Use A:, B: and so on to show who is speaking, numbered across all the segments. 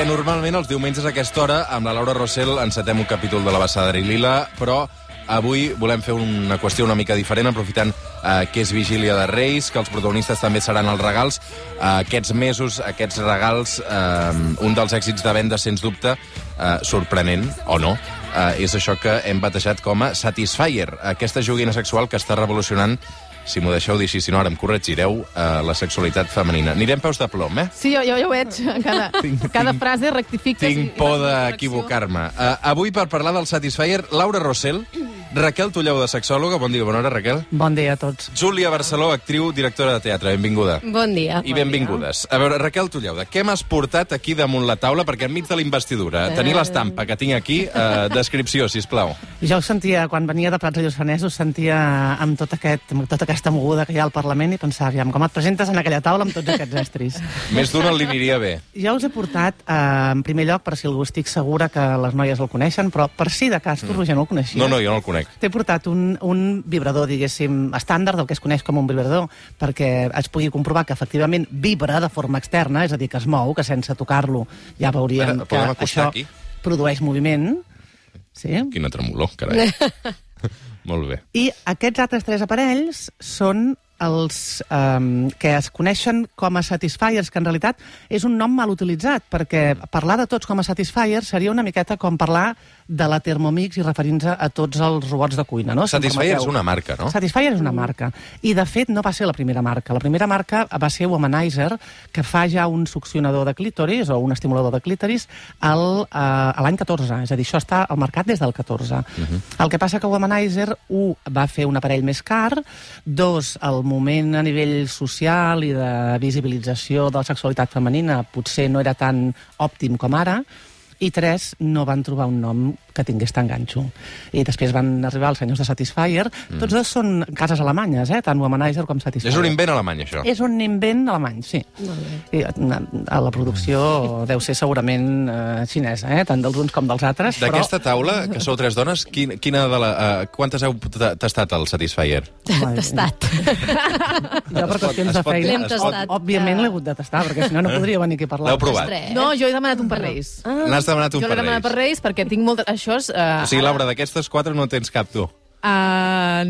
A: perquè normalment els diumenges a aquesta hora, amb la Laura Rossell, encetem un capítol de la Bassada i Lila, però avui volem fer una qüestió una mica diferent, aprofitant eh, que és Vigília de Reis, que els protagonistes també seran els regals. Eh, aquests mesos, aquests regals, eh, un dels èxits de venda, sens dubte, eh, sorprenent, o no, eh, és això que hem batejat com a Satisfyer, aquesta joguina sexual que està revolucionant si m'ho deixeu dir així, si no ara em corregireu, eh, la sexualitat femenina. Anirem peus de plom, eh?
B: Sí, jo, jo ja ho veig. Cada,
A: Tinc-
B: cada
A: tinc-
B: frase rectifiques.
A: Tinc
B: i
A: por d'equivocar-me. Uh, avui, per parlar del Satisfyer, Laura Rossell, Raquel Tulleu, de sexòloga. Bon dia, bona hora, Raquel.
C: Bon dia a tots.
A: Júlia Barceló, actriu, directora de teatre. Benvinguda.
D: Bon dia.
A: I benvingudes. A veure, Raquel Tulleu, de què m'has portat aquí damunt la taula? Perquè enmig de la investidura, tenir l'estampa que tinc aquí, uh, descripció, si plau.
C: Jo ho sentia, quan venia de Prats de Lluçanès, ho sentia amb, tot aquest, amb tota aquesta moguda que hi ha al Parlament i pensava, aviam, com et presentes en aquella taula amb tots aquests estris?
A: Més d'una li aniria bé.
C: Jo us he portat, eh, en primer lloc, per si algú estic segura que les noies el coneixen, però per si de cas, tu, Roger, no el coneixies?
A: No, no, jo no el conec.
C: T'he portat un, un vibrador, diguéssim, estàndard del que es coneix com un vibrador, perquè es pugui comprovar que efectivament vibra de forma externa, és a dir, que es mou, que sense tocar-lo ja veuríem
A: Ara,
C: que això
A: aquí?
C: produeix moviment. Sí?
A: Quina tremolor, carai. Molt bé.
C: I aquests altres tres aparells són els um, que es coneixen com a Satisfiers, que en realitat és un nom mal utilitzat, perquè parlar de tots com a Satisfiers seria una miqueta com parlar de la Thermomix i referint-se a tots els robots de cuina, no? Si
A: Satisfyer és una marca, no?
C: Satisfyer és una marca. I, de fet, no va ser la primera marca. La primera marca va ser Womanizer, que fa ja un succionador de clítoris o un estimulador de clítoris al, eh, a l'any 14. És a dir, això està al mercat des del 14. Uh -huh. El que passa que Womanizer, un, va fer un aparell més car, dos, el moment a nivell social i de visibilització de la sexualitat femenina potser no era tan òptim com ara, i tres, no van trobar un nom que tingués tant ganxo. I després van arribar els senyors de Satisfyer. Mm. Tots dos són cases alemanyes, eh? tant Womanizer com Satisfyer.
A: És un invent alemany, això.
C: És un invent alemany, sí. I, a, a la producció deu ser segurament eh, xinesa, eh? tant dels uns com dels altres.
A: D'aquesta taula, que sou tres dones, quin, quina de la, uh, quantes heu ta- tastat al Satisfyer?
C: Però,
D: Tastat.
C: jo per qüestions
A: es
C: de feina...
D: Tastat.
C: Òbviament l'he hagut de tastar, perquè si no, no podria venir aquí a parlar.
A: L'heu provat?
B: No, jo he demanat un per Reis.
D: Ah.
A: N'has demanat un
B: jo
A: per
B: l'he demanat per
A: Reis.
B: Reis perquè tinc molt... Això és... Uh,
A: O sigui, Laura, d'aquestes quatre no tens cap, tu.
B: Uh,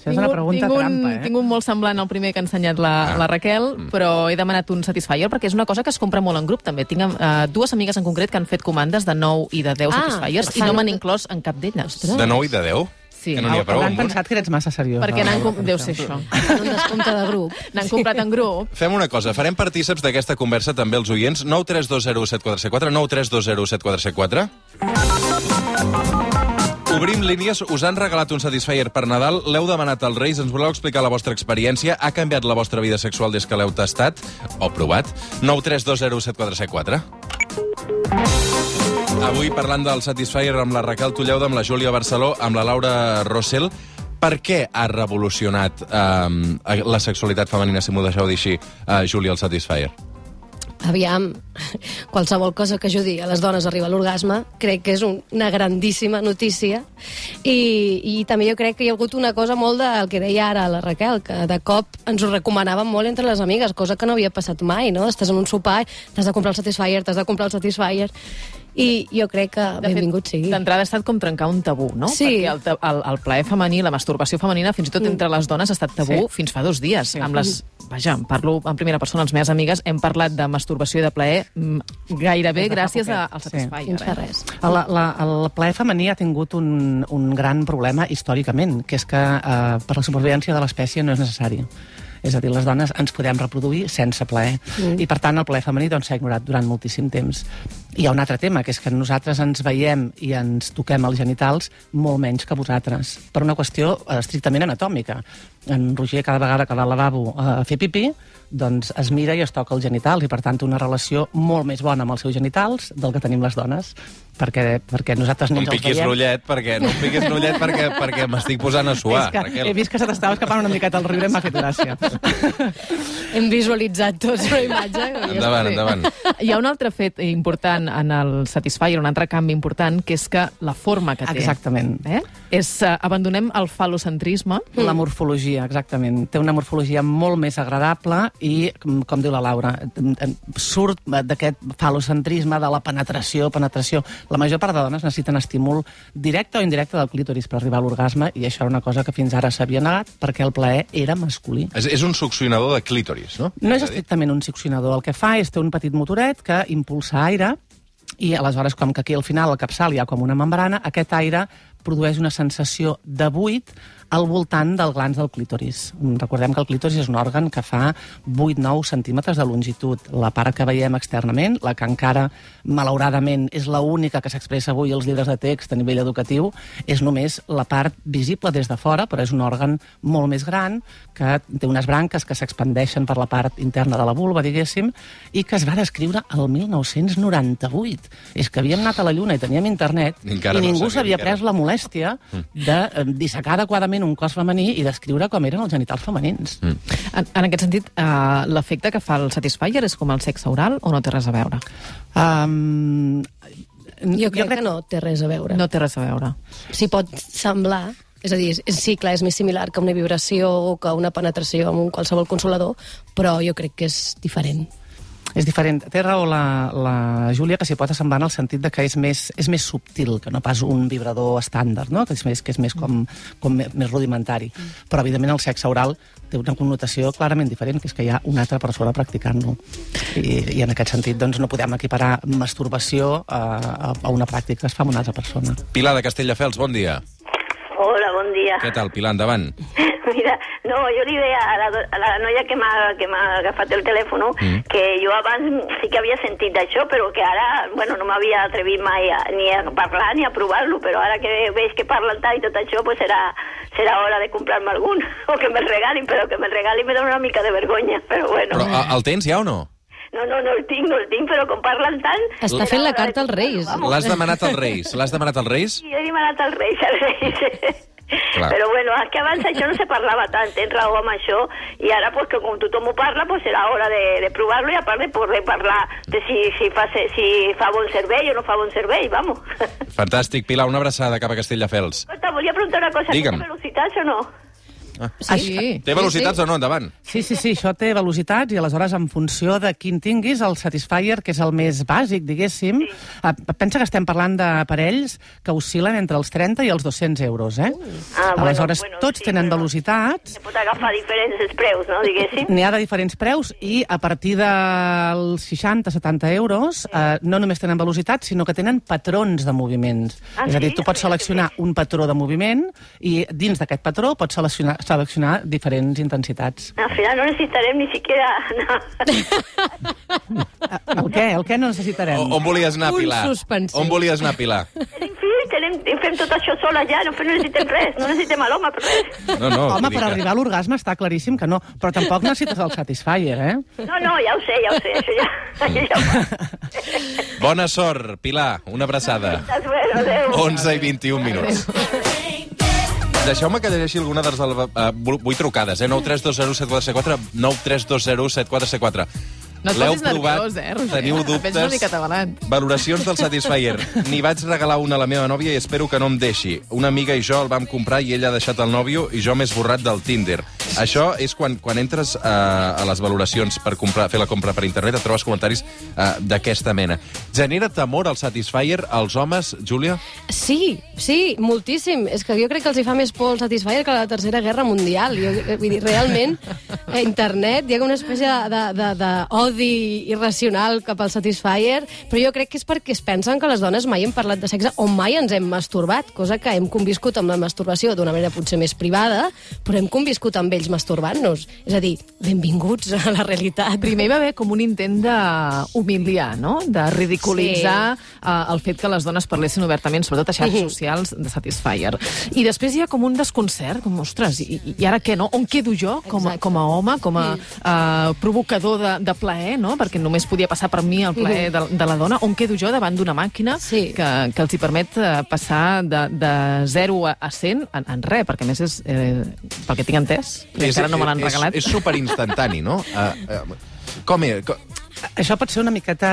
C: Això és una pregunta
B: tinc un,
C: trampa, eh?
B: Tinc un molt semblant al primer que ha ensenyat la,
A: Ah.
B: la Raquel, però he demanat un Satisfyer perquè és una cosa que es compra molt en grup, també. Tinc uh, dues amigues en concret que han fet comandes de 9 i de 10
D: Ah,
B: Satisfyers i no m'han inclòs en cap d'elles.
A: De 9 i de 10?
B: Sí.
A: Que no n'hi ha prou
C: Hauran
A: amb un?
C: pensat que ets massa seriós.
B: Perquè n'han... Com- Deu ser això.
D: Un descompte de grup.
B: N'han comprat en grup.
A: Fem una cosa, farem partíceps d'aquesta conversa també els oients. 932017474, 932017474. Obrim línies, us han regalat un Satisfyer per Nadal, l'heu demanat als Reis, ens voleu explicar la vostra experiència? Ha canviat la vostra vida sexual des que l'heu tastat o provat? 932017474. Avui parlant del Satisfyer amb la Raquel Tulleuda, amb la Júlia Barceló, amb la Laura Rossell. Per què ha revolucionat eh, la sexualitat femenina, si m'ho deixeu dir així, eh, Júlia, el Satisfyer?
D: Aviam, qualsevol cosa que ajudi a les dones a arribar a l'orgasme crec que és un, una grandíssima notícia I, i també jo crec que hi ha hagut una cosa molt del que deia ara la Raquel, que de cop ens ho recomanaven molt entre les amigues, cosa que no havia passat mai, no? Estàs en un sopar, t'has de comprar el Satisfyer, t'has de comprar el Satisfyer i jo crec que
B: De
D: benvingut
B: fet,
D: sigui.
B: D'entrada ha estat com trencar un tabú, no?
D: Sí.
B: Perquè el, el, el plaer femení, la masturbació femenina, fins i tot entre les dones ha estat tabú
C: Sí.
B: fins fa dos dies. Amb les, vaja, em parlo en primera persona, les meves amigues, hem parlat de masturbació i de plaer mm, gairebé
C: fa
B: gràcies a, al
C: Sí.
B: Satisfyer.
D: Fins fa
B: eh?
D: res.
C: La, la, el plaer femení ha tingut un, un gran problema històricament, que és que eh, per la supervivència de l'espècie no és necessari. És a dir, les dones ens podem reproduir sense plaer. Mm. I, per tant, el plaer femení doncs, s'ha ignorat durant moltíssim temps. I hi ha un altre tema, que és que nosaltres ens veiem i ens toquem els genitals molt menys que vosaltres, per una qüestió eh, estrictament anatòmica. En Roger, cada vegada que va al lavabo eh, a fer pipí, doncs es mira i es toca els genitals, i per tant una relació molt més bona amb els seus genitals del que tenim les dones, perquè, perquè nosaltres
A: No
C: ni
A: em
C: ens els veiem.
A: perquè, no em piquis l'ullet perquè, perquè m'estic posant a suar,
C: és que
A: Raquel.
C: he vist que se t'estava escapant una miqueta el riure i m'ha fet gràcia.
D: Hem visualitzat tots una imatge.
A: Endavant, endavant.
B: Hi ha un altre fet important en el Satisfyer, un altre canvi important, que és que la forma que té...
C: Exactament.
B: Eh? És, uh, abandonem el falocentrisme.
C: La morfologia, exactament. Té una morfologia molt més agradable i, com com diu la Laura, surt d'aquest falocentrisme de la penetració, penetració. La major part de dones necessiten estímul directe o indirecte del clítoris per arribar a l'orgasme i això era una cosa que fins ara s'havia negat perquè el plaer era masculí.
A: És, és un succionador de clítoris, no?
C: No és estrictament un succionador. El que fa és té un petit motoret que impulsa aire i aleshores, com que aquí al final, al capçal, hi ha com una membrana, aquest aire produeix una sensació de buit al voltant del glans del clítoris. Recordem que el clítoris és un òrgan que fa 8-9 centímetres de longitud. La part que veiem externament, la que encara, malauradament, és la única que s'expressa avui als llibres de text a nivell educatiu, és només la part visible des de fora, però és un òrgan molt més gran, que té unes branques que s'expandeixen per la part interna de la vulva, diguéssim, i que es va descriure el 1998. És que havíem anat a la Lluna i teníem internet,
A: Encara
C: i
A: no
C: ningú
A: sabíem
C: s'havia pres la molèstia de eh, dissecar adequadament un cos femení i descriure com eren els genitals femenins. Mm.
B: En, en aquest sentit, uh, l'efecte que fa el Satisfyer és com el sexe oral o no té res a veure?
C: Um,
D: Jo crec, que no té res a veure.
B: No té res a veure.
D: S'hi pot semblar, és a dir, sí, clar, és més similar que una vibració o que una penetració amb un qualsevol consolador, però jo crec que és diferent.
C: És diferent. Té raó la, la Júlia que s'hi pot assemblar en el sentit de que és més, és més subtil que no pas un vibrador estàndard, no? que és més, que és més com, com més rudimentari. Però, evidentment, el sexe oral té una connotació clarament diferent, que és que hi ha una altra persona practicant-lo. I, I en aquest sentit doncs, no podem equiparar masturbació a, a, a una pràctica que es fa amb una altra persona.
A: Pilar de Castelldefels, bon dia.
E: Hola, bon dia.
A: Què tal, Pilar? Endavant.
E: Mira, no, jo li deia a la, a la noia que m'ha que m'ha agafat el telèfon
A: Mm.
E: que jo abans sí que havia sentit d'això, però que ara, bueno, no m'havia atrevit mai a, ni a parlar ni a provar-lo, però ara que veig que parlen tant i tot això, pues serà, serà hora de comprar-me algun, o que me'l regalin, però que me'l regalin me dona una mica de vergonya, però bueno.
A: Però a- el tens ja o no?
E: No, no, no el tinc, no el tinc, però com parlen tant...
D: Està fent la carta als Reis.
A: L'has demanat als Reis? L'has demanat als Reis?
E: Sí, he demanat als Reis, als Reis.
A: Clar.
E: Però bueno, és que abans això no se parlava tant, tens raó amb això, i ara pues, que com tothom ho parla, pues serà hora de, de provar-lo i a part de poder parlar de si, si, fa, si fa bon servei o no fa bon servei, vamos.
A: Fantàstic, Pilar, una abraçada cap a Castelldefels.
E: Escolta, volia preguntar una cosa,
A: Digue'm.
E: ¿té velocitats o no?
B: Sí.
A: Té velocitats o no? Endavant.
C: Sí, sí, sí, això té velocitats i aleshores en funció de quin tinguis, el Satisfyer, que és el més bàsic, diguéssim, eh, pensa que estem parlant d'aparells que oscil·len entre els 30 i els 200 euros, eh?
E: Ah, bueno,
C: aleshores,
E: bueno,
C: tots
E: sí,
C: tenen
E: però-
C: velocitats,
E: Se pot agafar diferents preus, no, diguéssim?
C: n'hi ha de diferents preus i a partir dels 60-70 euros eh, no només tenen velocitat, sinó que tenen patrons de moviments.
E: Ah,
C: és a dir,
E: sí?
C: tu pots seleccionar un patró de moviment i dins d'aquest patró pots seleccionar, seleccionar diferents intensitats.
E: Al final no necessitarem ni siquiera... No.
C: El què? El què no necessitarem?
A: O, on volies anar,
D: Un
A: Pilar?
D: suspensiu.
A: On volies anar, Pilar?
E: Tenim fills, tenim, fem tot això sola ja, no, no necessitem res, no necessitem a l'home per res.
A: No, no.
C: Home, per
A: que-
C: arribar a l'orgasme està claríssim que no, però tampoc necessites el Satisfyer, eh?
E: No, no, ja ho sé, ja ho sé, això ja... ja ho...
A: Bona sort, Pilar. Una abraçada.
E: Bueno, adéu.
A: 11 i 21 minuts. Deixeu-me que llegeixi alguna de les... Uh, vull trucades, eh? 9320744, 9320744.
B: No et
A: L'heu
B: posis
A: provat?
B: nerviós, eh, Roger?
A: Teniu dubtes?
B: una mica atabalat.
A: Valoracions del Satisfyer. N'hi vaig regalar una a la meva nòvia i espero que no em deixi. Una amiga i jo el vam comprar i ella ha deixat el nòvio i jo m'he esborrat del Tinder. Això és quan, quan entres uh, a les valoracions per comprar, fer la compra per internet et trobes comentaris uh, d'aquesta mena. Genera temor al Satisfyer als homes, Júlia?
D: Sí, sí, moltíssim. És que jo crec que els hi fa més por el Satisfyer que la Tercera Guerra Mundial. Jo, eh, vull dir, realment, a internet hi ha una espècie de, de, de odi irracional cap al Satisfyer, però jo crec que és perquè es pensen que les dones mai hem parlat de sexe o mai ens hem masturbat, cosa que hem conviscut amb la masturbació d'una manera potser més privada, però hem conviscut amb ells masturbant-nos. És a dir, benvinguts a la realitat.
B: Primer hi va haver com un intent d'humiliar, no? de ridiculitzar sí. uh, el fet que les dones parlessin obertament, sobretot a xarxes socials, de Satisfyer. I després hi ha com un desconcert, com, ostres, i, i ara què, no? On quedo jo com a, com a home, com a uh, provocador de, de plaer, no? Perquè només podia passar per mi el plaer de, de la dona. On quedo jo davant d'una màquina
D: Sí.
B: que, que els hi permet uh, passar de, de 0 a, a 100 en, en res, perquè a més és, eh, pel que tinc entès, que encara no me l'han
A: és,
B: regalat.
A: És, és superinstantani, no? Uh, uh, com és? Com...
C: Això pot ser una miqueta...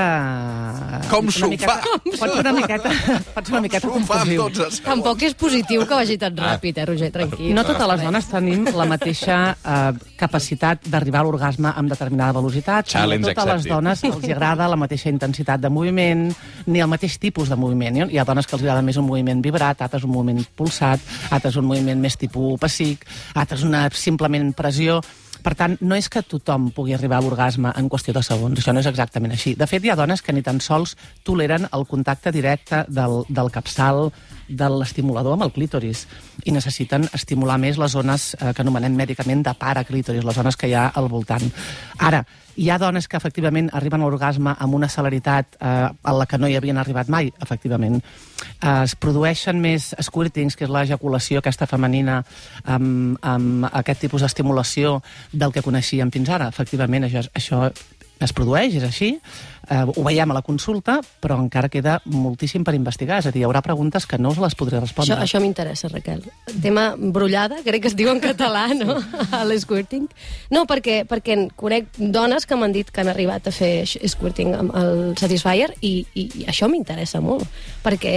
A: Com
C: una
A: s'ho
C: miqueta,
A: fa?
C: Pot ser una miqueta, pot ser una miqueta confusiu.
A: 12 segons.
D: Tampoc és positiu que vagi tan ràpid, eh, Roger, tranquil.
C: No totes les dones tenim la mateixa eh, capacitat d'arribar a l'orgasme amb determinada velocitat.
A: Challenge
C: no totes les
A: accepted.
C: dones els agrada la mateixa intensitat de moviment, ni el mateix tipus de moviment. Hi ha dones que els agrada més un moviment vibrat, altres un moviment pulsat, altres un moviment més tipus pessic, altres una simplement pressió. Per tant, no és que tothom pugui arribar a l'orgasme en qüestió de segons, això no és exactament així. De fet, hi ha dones que ni tan sols toleren el contacte directe del, del capçal de l'estimulador amb el clítoris i necessiten estimular més les zones eh, que anomenem mèdicament de paraclítoris, les zones que hi ha al voltant. Ara, hi ha dones que efectivament arriben a l'orgasme amb una celeritat eh, a la que no hi havien arribat mai, efectivament. Eh, es produeixen més squirtings, que és l'ejaculació aquesta femenina amb, amb aquest tipus d'estimulació del que coneixíem fins ara. Efectivament, això, això es produeix, és així, eh, ho veiem a la consulta, però encara queda moltíssim per investigar. És a dir, hi haurà preguntes que no us les podré respondre.
D: Això, això m'interessa, Raquel. Tema brollada, crec que es diu en català, no? A l'esquirting. No, perquè, perquè conec dones que m'han dit que han arribat a fer squirting amb el Satisfyer i, i, i això m'interessa molt, perquè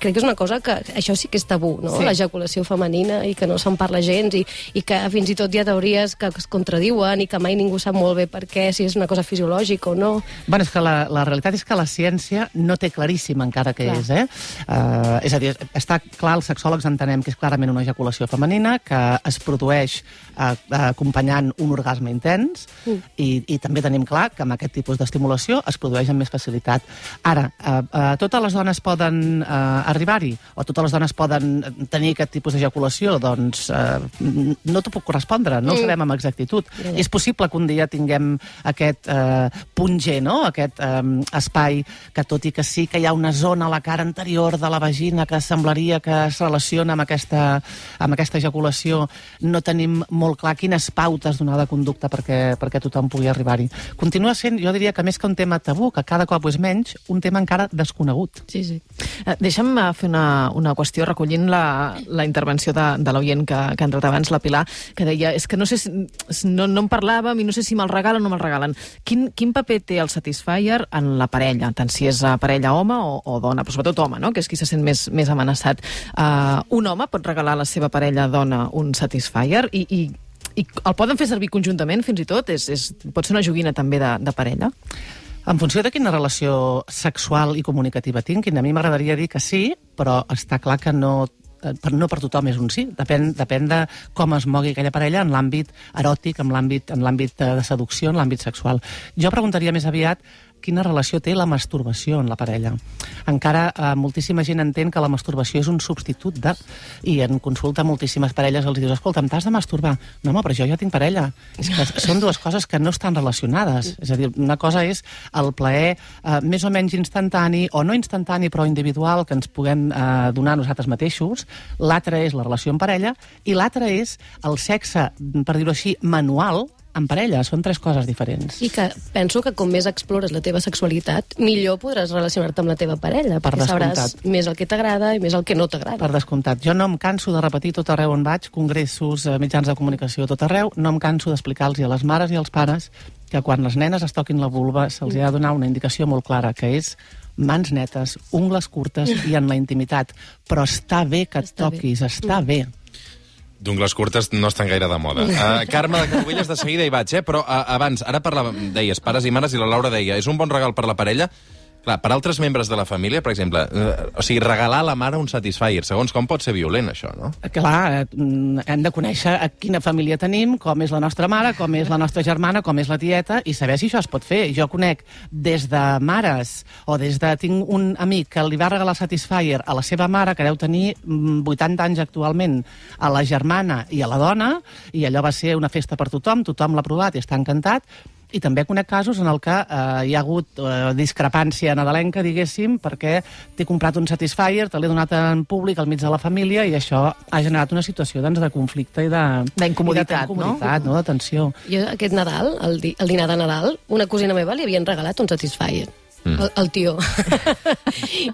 D: crec que és una cosa que... Això sí que és tabú, no?
B: Sí.
D: L'ejaculació femenina i que no se'n parla gens i, i que fins i tot hi ha teories que es contradiuen i que mai ningú sap molt bé per què, si és una cosa fisiològica o no.
C: Bueno, és que la, la realitat és que la ciència no té claríssim encara què
D: Clar.
C: és, eh? Uh, és a dir, està clar, els sexòlegs entenem que és clarament una ejaculació femenina, que es produeix uh, acompanyant un orgasme intens,
D: Mm.
C: i, i també tenim clar que amb aquest tipus d'estimulació es produeix amb més facilitat. Ara, uh, uh, totes les dones poden uh, arribar-hi, o totes les dones poden tenir aquest tipus d'ejaculació, doncs uh, no t'ho puc correspondre, no ho
D: Mm.
C: sabem amb exactitud.
D: Ja.
C: És possible que un dia tinguem aquest eh, punt G, no? aquest eh, espai que tot i que sí que hi ha una zona a la cara anterior de la vagina que semblaria que es relaciona amb aquesta, amb aquesta ejaculació, no tenim molt clar quines pautes donar de conducta perquè, perquè tothom pugui arribar-hi. Continua sent, jo diria que més que un tema tabú, que cada cop és menys, un tema encara desconegut.
D: Sí, sí.
B: Eh, Deixa'm eh, fer una, una qüestió recollint la, la intervenció de, de l'oient que, que ha entrat abans, la Pilar, que deia, és que no sé si, no, no en parlàvem i no sé si me'l regalen o no me'l regalen. Quin, quin paper té el Satisfyer en la parella, tant si és parella home o, o dona, però sobretot home, no? que és qui se sent més, més amenaçat. Uh, un home pot regalar a la seva parella dona un Satisfyer i, i, i el poden fer servir conjuntament, fins i tot? És, és, pot ser una joguina també de, de parella?
C: En funció de quina relació sexual i comunicativa tinguin, a mi m'agradaria dir que sí, però està clar que no per, no per tothom és un sí. Depèn, depèn de com es mogui aquella parella en l'àmbit eròtic, en l'àmbit de, de seducció, en l'àmbit sexual. Jo preguntaria més aviat quina relació té la masturbació en la parella. Encara eh, moltíssima gent entén que la masturbació és un substitut de... I en consulta moltíssimes parelles els dius, escolta, em t'has de masturbar? No, home, però jo ja tinc parella. És que són dues coses que no estan relacionades. És a dir, una cosa és el plaer eh, més o menys instantani, o no instantani, però individual, que ens puguem eh, donar nosaltres mateixos. L'altra és la relació en parella, i l'altra és el sexe, per dir-ho així, manual, en parella. Són tres coses diferents.
D: I que penso que com més explores la teva sexualitat, millor podràs relacionar-te amb la teva parella,
C: Per
D: perquè sabràs
C: descomptat.
D: més el que t'agrada i més el que no t'agrada.
C: Per descomptat. Jo no em canso de repetir tot arreu on vaig, congressos, eh, mitjans de comunicació, tot arreu, no em canso d'explicar-los a les mares i als pares que quan les nenes es toquin la vulva se'ls ha de donar una indicació molt clara, que és mans netes, ungles curtes i en la intimitat. Però està bé que et
D: Està bé.
C: toquis, està bé.
A: D'ungles curtes no estan gaire de moda. Uh, Carme de Canovelles, de seguida hi vaig, eh? però uh, abans, ara parlàvem, deies, pares i mares, i la Laura deia, és un bon regal per la parella, Clar, per altres membres de la família, per exemple, eh, o sigui, regalar a la mare un Satisfyer, segons com pot ser violent, això, no?
C: Clar, eh, mm, hem de conèixer a quina família tenim, com és la nostra mare, com és la nostra germana, com és la tieta, i saber si això es pot fer. Jo conec des de mares, o des de... Tinc un amic que li va regalar Satisfyer a la seva mare, que deu tenir mm, 80 anys actualment, a la germana i a la dona, i allò va ser una festa per tothom, tothom l'ha provat i està encantat, i també conec casos en el que eh, hi ha hagut eh, discrepància nadalenca, diguéssim, perquè t'he comprat un Satisfyer, te l'he donat en públic al mig de la família i això ha generat una situació doncs, de conflicte i de...
B: D'incomoditat,
C: incomoditat, no? De tensió.
D: Jo aquest Nadal, el, di el dinar de Nadal, una cosina meva li havien regalat un Satisfyer. Mm. El, el tio.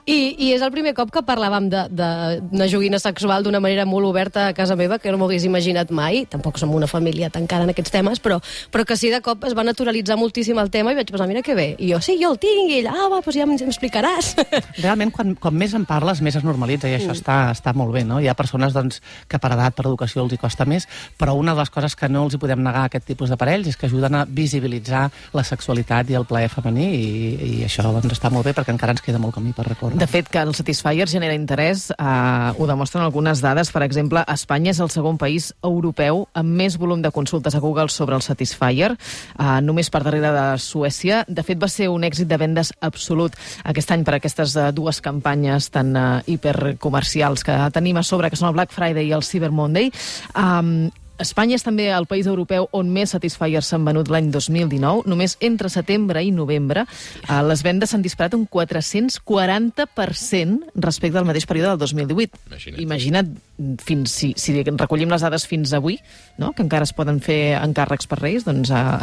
D: I, I és el primer cop que parlàvem d'una joguina sexual d'una manera molt oberta a casa meva, que no m'ho hagués imaginat mai. Tampoc som una família tancada en aquests temes, però, però que sí, de cop es va naturalitzar moltíssim el tema i vaig pensar, mira que bé. I jo, sí, jo el tinc, i ell, ah, va, doncs ja m'explicaràs.
C: Realment, quan, quan més en parles, més es normalitza, i això mm. està, està molt bé, no? Hi ha persones doncs, que per edat, per educació, els hi costa més, però una de les coses que no els hi podem negar a aquest tipus de parells és que ajuden a visibilitzar la sexualitat i el plaer femení, i, i això això doncs, està molt bé perquè encara ens queda molt camí per recórrer.
B: De fet, que el Satisfyer genera interès eh, ho demostren algunes dades. Per exemple, Espanya és el segon país europeu amb més volum de consultes a Google sobre el Satisfyer, eh, només per darrere de Suècia. De fet, va ser un èxit de vendes absolut aquest any per aquestes eh, dues campanyes tan eh, hipercomercials que tenim a sobre, que són el Black Friday i el Cyber Monday. Um, Espanya és també el país europeu on més Satisfyer s'han venut l'any 2019. Només entre setembre i novembre eh, les vendes s'han disparat un 440% respecte al mateix període del 2018. Imagina't. Imagina't fins, si, si recollim les dades fins avui, no? que encara es poden fer encàrrecs per Reis, doncs a,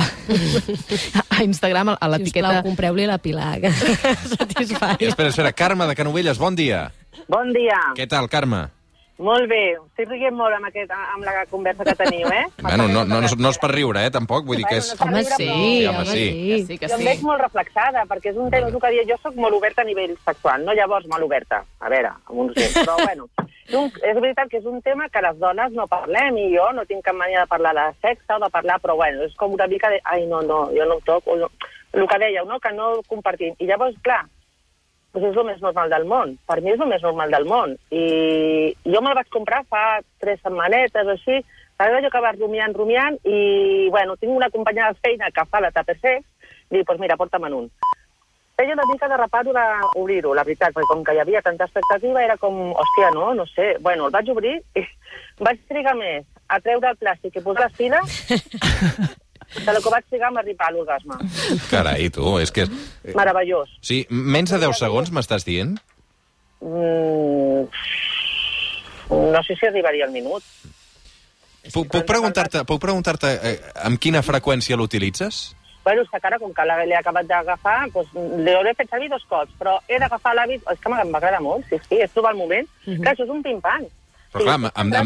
B: a Instagram, a l'etiqueta...
D: Sisplau, compreu-li la Pilar.
A: Satisfyer. Espera, espera, Carme de Canovelles, bon dia.
F: Bon dia.
A: Què tal, Carme?
F: Molt bé, estic rient molt amb, aquest, amb la conversa que teniu, eh?
A: bueno, no, no, no, no és per riure, eh, tampoc, vull dir que és...
D: Home, sí, sí, home, sí. sí.
F: sí que sí. Jo em veig molt reflexada, perquè és un tema, que dia, jo sóc molt oberta a nivell sexual, no llavors molt oberta, a veure, amb uns temps, però bueno, és, un, és veritat que és un tema que les dones no parlem, i jo no tinc cap mania de parlar de sexe o de parlar, però bueno, és com una mica de, ai, no, no, jo no ho toco, no. el que dèieu, no?, que no compartim. I llavors, clar, pues és el més normal del món. Per mi és el més normal del món. I jo me'l vaig comprar fa tres setmanetes o així, vaig jo acabar rumiant, rumiant, i, bueno, tinc una companya de feina que fa la TPC, i dic, pues mira, porta'm un. Feia una mica de reparo d'obrir-ho, la veritat, perquè com que hi havia tanta expectativa, era com, hòstia, no, no sé. Bueno, el vaig obrir i vaig trigar més a treure el plàstic i posar les files de lo que vaig trigar a arribar a l'orgasme.
A: Carai, tu, és que...
F: Meravellós.
A: Sí, menys de 10 segons m'estàs dient?
F: Mm, no sé si arribaria al minut.
A: Puc, puc preguntar-te puc preguntar eh, amb quina freqüència l'utilitzes?
F: Bueno, és que cara, com que l'he acabat d'agafar, doncs, l'hauré fet servir dos cops, però he d'agafar l'hàbit... És que m'agrada molt, sí, sí, és trobar el moment. Mm -hmm. Clar, això és un pim-pam.
A: Però clar,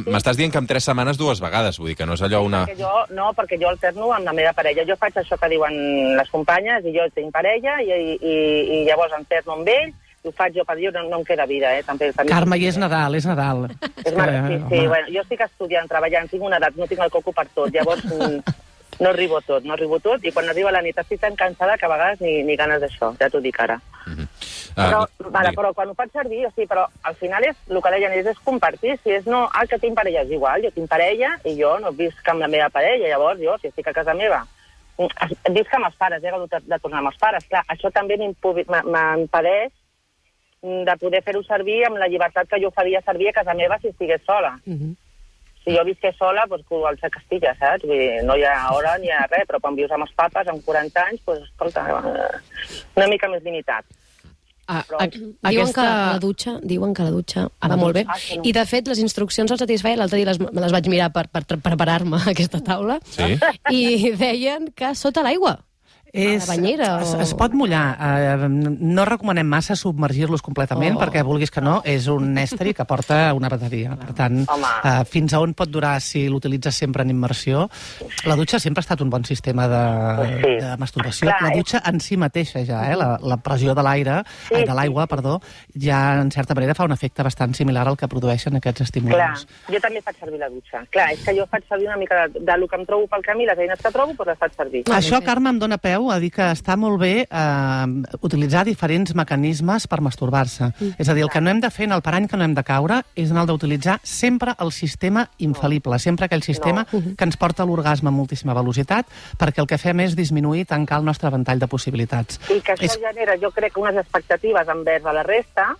A: m'estàs dient que en tres setmanes dues vegades, vull dir que no és allò una...
F: Perquè jo, no, perquè jo alterno amb la meva parella. Jo faig això que diuen les companyes, i jo tinc parella, i, i, i llavors alterno amb ell, i ho faig jo per dir, no, no em queda vida, eh? També,
C: també Carme, i és Nadal, és Nadal.
F: És que, sí, sí, bueno, jo estic estudiant, treballant, tinc una edat, no tinc el coco per tot, llavors no arribo tot, no arribo tot, i quan arriba la nit estic tan cansada que a vegades ni, ni ganes d'això, ja t'ho dic ara. Mm -hmm. Però, uh, vale, però quan ho faig servir, o sigui, però al final és, el que deien és, és compartir, si és no, ah, que tinc parella, és igual, jo tinc parella i jo no visc amb la meva parella, llavors jo, si estic a casa meva, mm, visc amb els pares, he hagut de, de tornar amb els pares, clar, això també m'impedeix de poder fer-ho servir amb la llibertat que jo faria servir a casa meva si estigués sola. Uh -huh. Si jo visqués sola, doncs qualsevol se castiga, saps? Vull dir, no hi ha hora ni hi ha res, però quan vius amb els papes, amb 40 anys, doncs, escolta, eh, una mica més limitat.
D: A, a, a, diuen aquesta... que la dutxa, diuen que la dutxa ah, va molt bé. Ah, no. I, de fet, les instruccions al Satisfyer, l'altre dia les, me les vaig mirar per, per, per preparar-me a aquesta taula,
A: sí?
D: i deien que sota l'aigua és, a la banyera? O...
C: Es, es pot mullar. Uh, no recomanem massa submergir-los completament, oh. perquè vulguis que no, és un estri que porta una bateria. Per tant, uh, fins a on pot durar si l'utilitzes sempre en immersió? La dutxa sempre ha estat un bon sistema de, sí. de masturbació. Clar, la dutxa en si mateixa ja, eh? la, la pressió de l'aire, sí, de l'aigua, sí. perdó, ja en certa manera fa un efecte bastant similar al que produeixen aquests estimulants.
F: Clar, jo també faig servir la dutxa. Clar, és que jo faig servir una mica de, de lo que em trobo pel camí, les eines que trobo, doncs les faig servir.
C: Això, Carme, em dóna peu a dir que està molt bé eh, utilitzar diferents mecanismes per masturbar-se. Mm. És a dir, el que no hem de fer en el parany que no hem de caure és anar d'utilitzar sempre el sistema infal·lible, sempre aquell sistema no. que ens porta a l'orgasme a moltíssima velocitat, perquè el que fem és disminuir, tancar el nostre ventall de possibilitats.
F: I que això és... genera, jo crec, unes expectatives envers a la resta,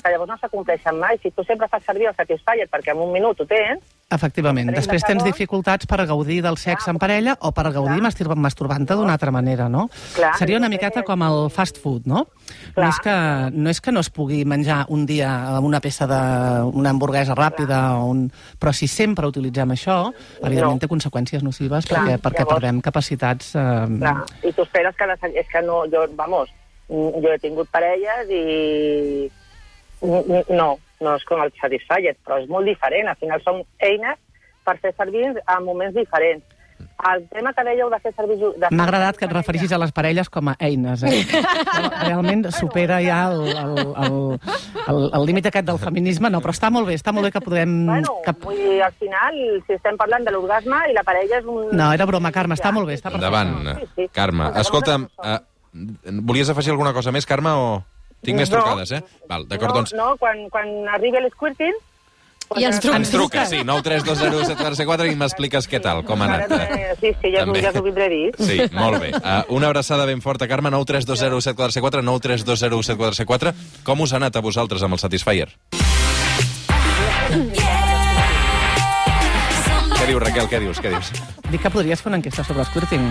F: que llavors no s'acompleixen mai. Si tu sempre fas servir el Satisfyer perquè en un minut ho tens,
C: Efectivament. Després tens dificultats per gaudir del sexe en parella o per gaudir masturbant-te d'una altra manera, no?
F: Clar,
C: Seria una miqueta com el fast food, no? No és, que, no és que no es pugui menjar un dia una peça d'una hamburguesa ràpida, o un... però si sempre utilitzem això, evidentment no. té conseqüències nocives Clar, perquè, perquè llavors... perdem capacitats... Eh...
F: Clar. I tu esperes que... La... És que no... Jo, vamos, Jo he tingut parelles i no, no és com el Satisfyer, però és molt diferent. Al final són eines per fer servir en moments diferents. El tema que dèieu de fer servir... de
C: M'ha agradat que et referissis a les parelles com a eines. Eh? Realment supera ja el, el, el, el, el límit aquest del feminisme. No, però està molt bé, està molt bé que podem...
F: Bueno,
C: Que...
F: vull dir, al final, si estem parlant de l'orgasme i la parella és un...
C: No, era broma, Carme, està molt bé. Està perfecte.
A: Endavant,
F: Sí, sí.
A: Carme. Escolta'm, uh, volies afegir alguna cosa més, Carme, o... Tinc més
F: No.
A: trucades, eh? Val, d'acord,
F: no,
A: doncs...
F: No, quan, quan arribi l'esquirting...
D: I ens truca.
A: Ens truca, sí, 9320744 i m'expliques què tal, com ha anat.
F: Eh, Sí, sí, ja,
A: També.
F: ja t'ho vindré a dir.
A: Sí, molt bé. Uh, una abraçada ben forta, Carme, 9320744, 9320744. Com us ha anat a vosaltres amb el Satisfyer? Què dius, Raquel, què dius, què dius?
C: Dic que podries fer una enquesta sobre squirting.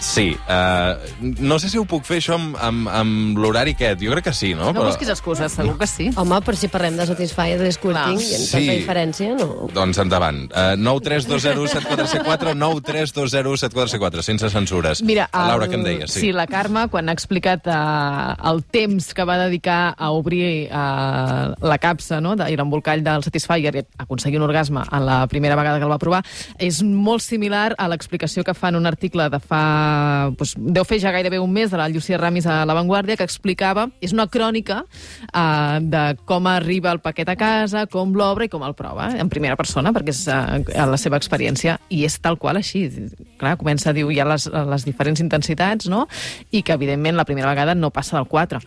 A: Sí, uh, no sé si ho puc fer això amb, amb, amb l'horari aquest, jo crec que sí, no?
B: No busquis excuses, segur que sí.
D: Home, per si parlem de Satisfyer de Squirting, i en
A: Sí.
D: tanta diferència, no?
A: Doncs endavant. Uh, 9320744, 9320744, sense censures.
B: Mira, el,
A: Laura, què em deies?
B: Sí. sí, la Carme, quan ha explicat uh, el temps que va dedicar a obrir uh, la capsa no, de, i l'embolcall del Satisfyer i aconseguir un orgasme a la primera vegada que el va provar, és molt similar a l'explicació que fa en un article de fa... Doncs, deu fer ja gairebé un mes de la Llucia Ramis a La Vanguardia, que explicava... És una crònica uh, de com arriba el paquet a casa, com l'obre i com el prova, eh, en primera persona, perquè és uh, la seva experiència, i és tal qual així. Clar, comença a dir hi ha les, les diferents intensitats, no?, i que, evidentment, la primera vegada no passa del 4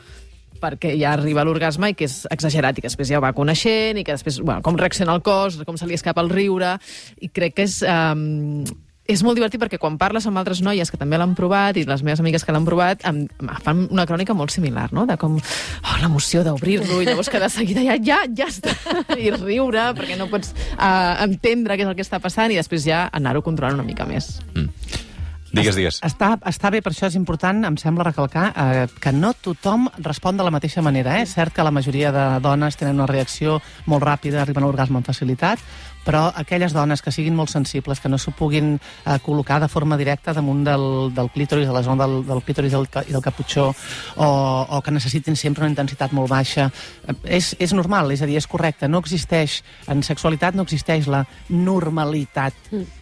B: perquè ja arriba l'orgasme i que és exagerat i que després ja ho va coneixent i que després, bueno, com reacciona el cos, com se li escapa el riure, i crec que és... Um, és molt divertit perquè quan parles amb altres noies que també l'han provat i les meves amigues que l'han provat em, em fan una crònica molt similar, no? De com oh, l'emoció d'obrir-lo i llavors que de seguida ja, ja, ja està, i riure perquè no pots uh, entendre què és el que està passant i després ja anar-ho controlant una mica més.
A: Digues, digues.
C: Està, està bé, per això és important, em sembla recalcar, eh, que no tothom respon de la mateixa manera. Eh? És cert que la majoria de dones tenen una reacció molt ràpida, arriben a l'orgasme amb facilitat, però aquelles dones que siguin molt sensibles, que no s'ho puguin eh, col·locar de forma directa damunt del, del clítoris, de la zona del, del clítoris del, i del caputxó, o, o que necessitin sempre una intensitat molt baixa, eh, és, és normal, és a dir, és correcte. No existeix, en sexualitat no existeix la normalitat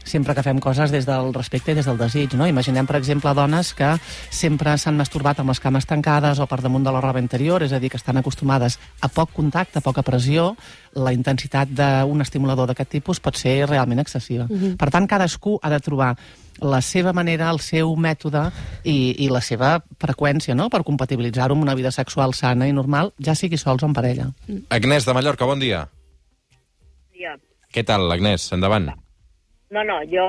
C: sempre que fem coses des del respecte i des del desig. No? Imaginem, per exemple, dones que sempre s'han masturbat amb les cames tancades o per damunt de la roba interior, és a dir, que estan acostumades a poc contacte, a poca pressió, la intensitat d'un estimulador d'aquest tipus pot ser realment excessiva. Per tant, cadascú ha de trobar la seva manera, el seu mètode i, i la seva freqüència no? per compatibilitzar-ho amb una vida sexual sana i normal, ja sigui sols o en parella.
A: Agnès de Mallorca, bon dia.
E: Ja.
A: Què tal, Agnès? Endavant.
E: No, no, jo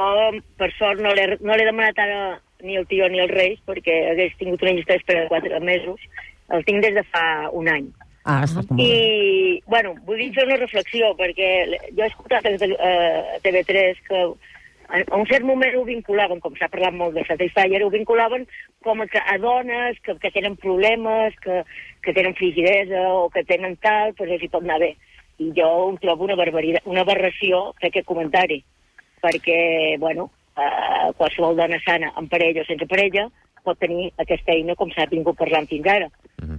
E: per sort no l'he no l'he demanat ara ni el tio ni els reis perquè hagués tingut una llista d'espera de quatre mesos. El tinc des de fa un any.
C: Ah, està molt bé.
E: I, bueno, vull dir fer una reflexió, perquè jo he escoltat a eh, TV3 que a un cert moment ho vinculaven, com s'ha parlat molt de Satisfyer, ho vinculaven com a, que a dones que, que tenen problemes, que, que tenen frigidesa o que tenen tal, doncs els hi pot anar bé. I jo ho trobo una, barbaritat, una aberració fer aquest comentari, perquè, bueno, eh, qualsevol dona sana, amb parella o sense parella, pot tenir aquesta eina com s'ha vingut parlant fins ara.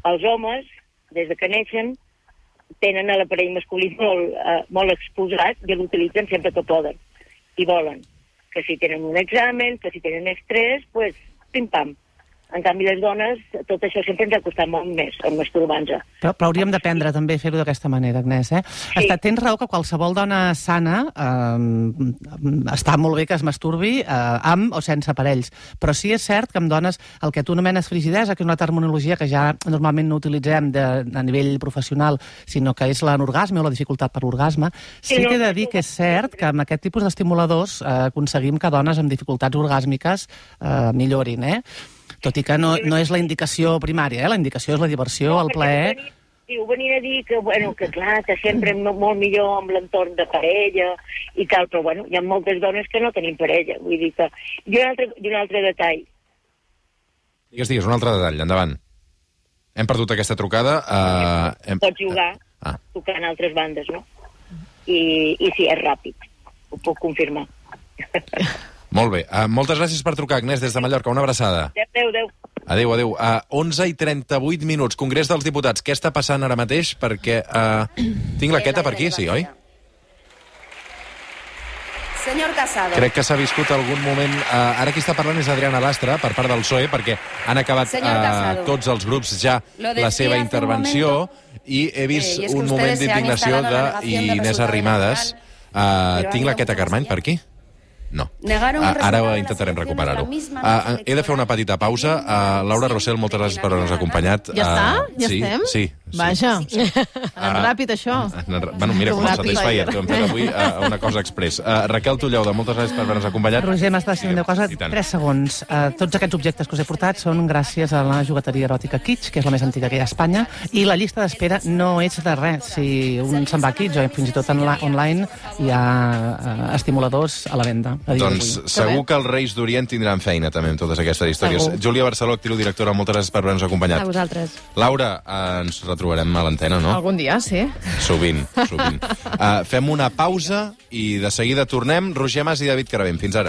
E: Els homes, des de que neixen, tenen l'aparell masculí molt, eh, molt exposat i l'utilitzen sempre que poden i volen. Que si tenen un examen, que si tenen estrès, pues, pim-pam. En canvi, les dones, tot això sempre ens ha costat molt més, el masturbar-nos.
C: Però, però hauríem d'aprendre també a fer-ho d'aquesta manera, Agnès. Eh? Sí. Està, tens raó que qualsevol dona sana eh, està molt bé que es masturbi eh, amb o sense aparells, però sí és cert que amb dones el que tu anomenes frigidesa, que és una terminologia que ja normalment no utilitzem de, a nivell professional, sinó que és l'anorgasme o la dificultat per l'orgasme, sí,
E: Sí, no,
C: que he de dir que és cert que amb aquest tipus d'estimuladors eh, aconseguim que dones amb dificultats orgàsmiques eh, millorin, eh? Tot i que no, no és la indicació primària, eh? la indicació és la diversió, el plaer...
E: Sí, ho venien a dir que, bueno, que clar, que sempre és molt millor amb l'entorn de parella i tal, però bueno, hi ha moltes dones que no tenim parella, vull dir que... I un altre, i un altre detall,
A: Digues, digues, un altre detall, endavant. Hem perdut aquesta trucada. Uh, hem...
E: pots jugar
A: Ah,
E: tocant altres bandes, no? I, i sí, és ràpid, ho puc confirmar.
A: molt bé. Uh, moltes gràcies per trucar, Agnès, des de Mallorca. Una abraçada.
E: Adéu, adéu.
A: Adéu, adéu. Uh, 11 i 38 minuts. Congrés dels Diputats. Què està passant ara mateix? Perquè uh, tinc la queta per aquí, sí, oi?
G: Señor Casado.
A: Crec que s'ha viscut algun moment... Uh, ara qui està parlant és Adriana Lastra, per part del PSOE, perquè han acabat
G: Senyor
A: uh, tots els grups ja la seva intervenció i he vist
G: eh,
A: un moment d'indignació
G: instalado la
A: de
G: negación del
A: Inés
G: resultado
A: Arrimadas. Uh, tinc la queta Carmany per aquí? No.
G: Negaron un
A: Ah,
G: de
A: ara intentarem recuperar-ho. Uh,
G: noche
A: he de fer una petita pausa. Uh, Laura Rossell, moltes gràcies per haver-nos acompanyat.
B: Ja està?
A: Uh,
B: Ja
A: sí,
B: estem?
A: Sí. sí.
B: Vaja,
A: Sí. Ah.
B: ràpid, això.
A: Bueno, mira, com el. Satisfyer, que hem fet avui uh, una cosa express. Uh, Raquel Tullauda, moltes gràcies per haver-nos acompanyat.
C: Roger, m'has de dir una cosa,
A: I tant.
C: 3 segons. Uh, tots aquests objectes que us he portat són gràcies a la jugueteria eròtica Kitsch, que és la més antiga que hi ha a Espanya, i la llista d'espera no és de res. Si un se'n va a Kitsch o fins i tot en la, online hi ha uh, estimuladors a la venda. A dia
A: Doncs segur que els Reis d'Orient tindran feina també amb totes aquestes històries.
C: Segur.
A: Júlia Barceló, actriu directora, moltes gràcies per haver-nos
D: A
A: acompanyat.
D: vosaltres.
A: Laura, eh, ens retrobarem a l'antena, no?
B: Algun dia, sí.
A: Sovint, sovint. Uh, fem una pausa i de seguida tornem. Roger Mas i David Caravent. Fins ara.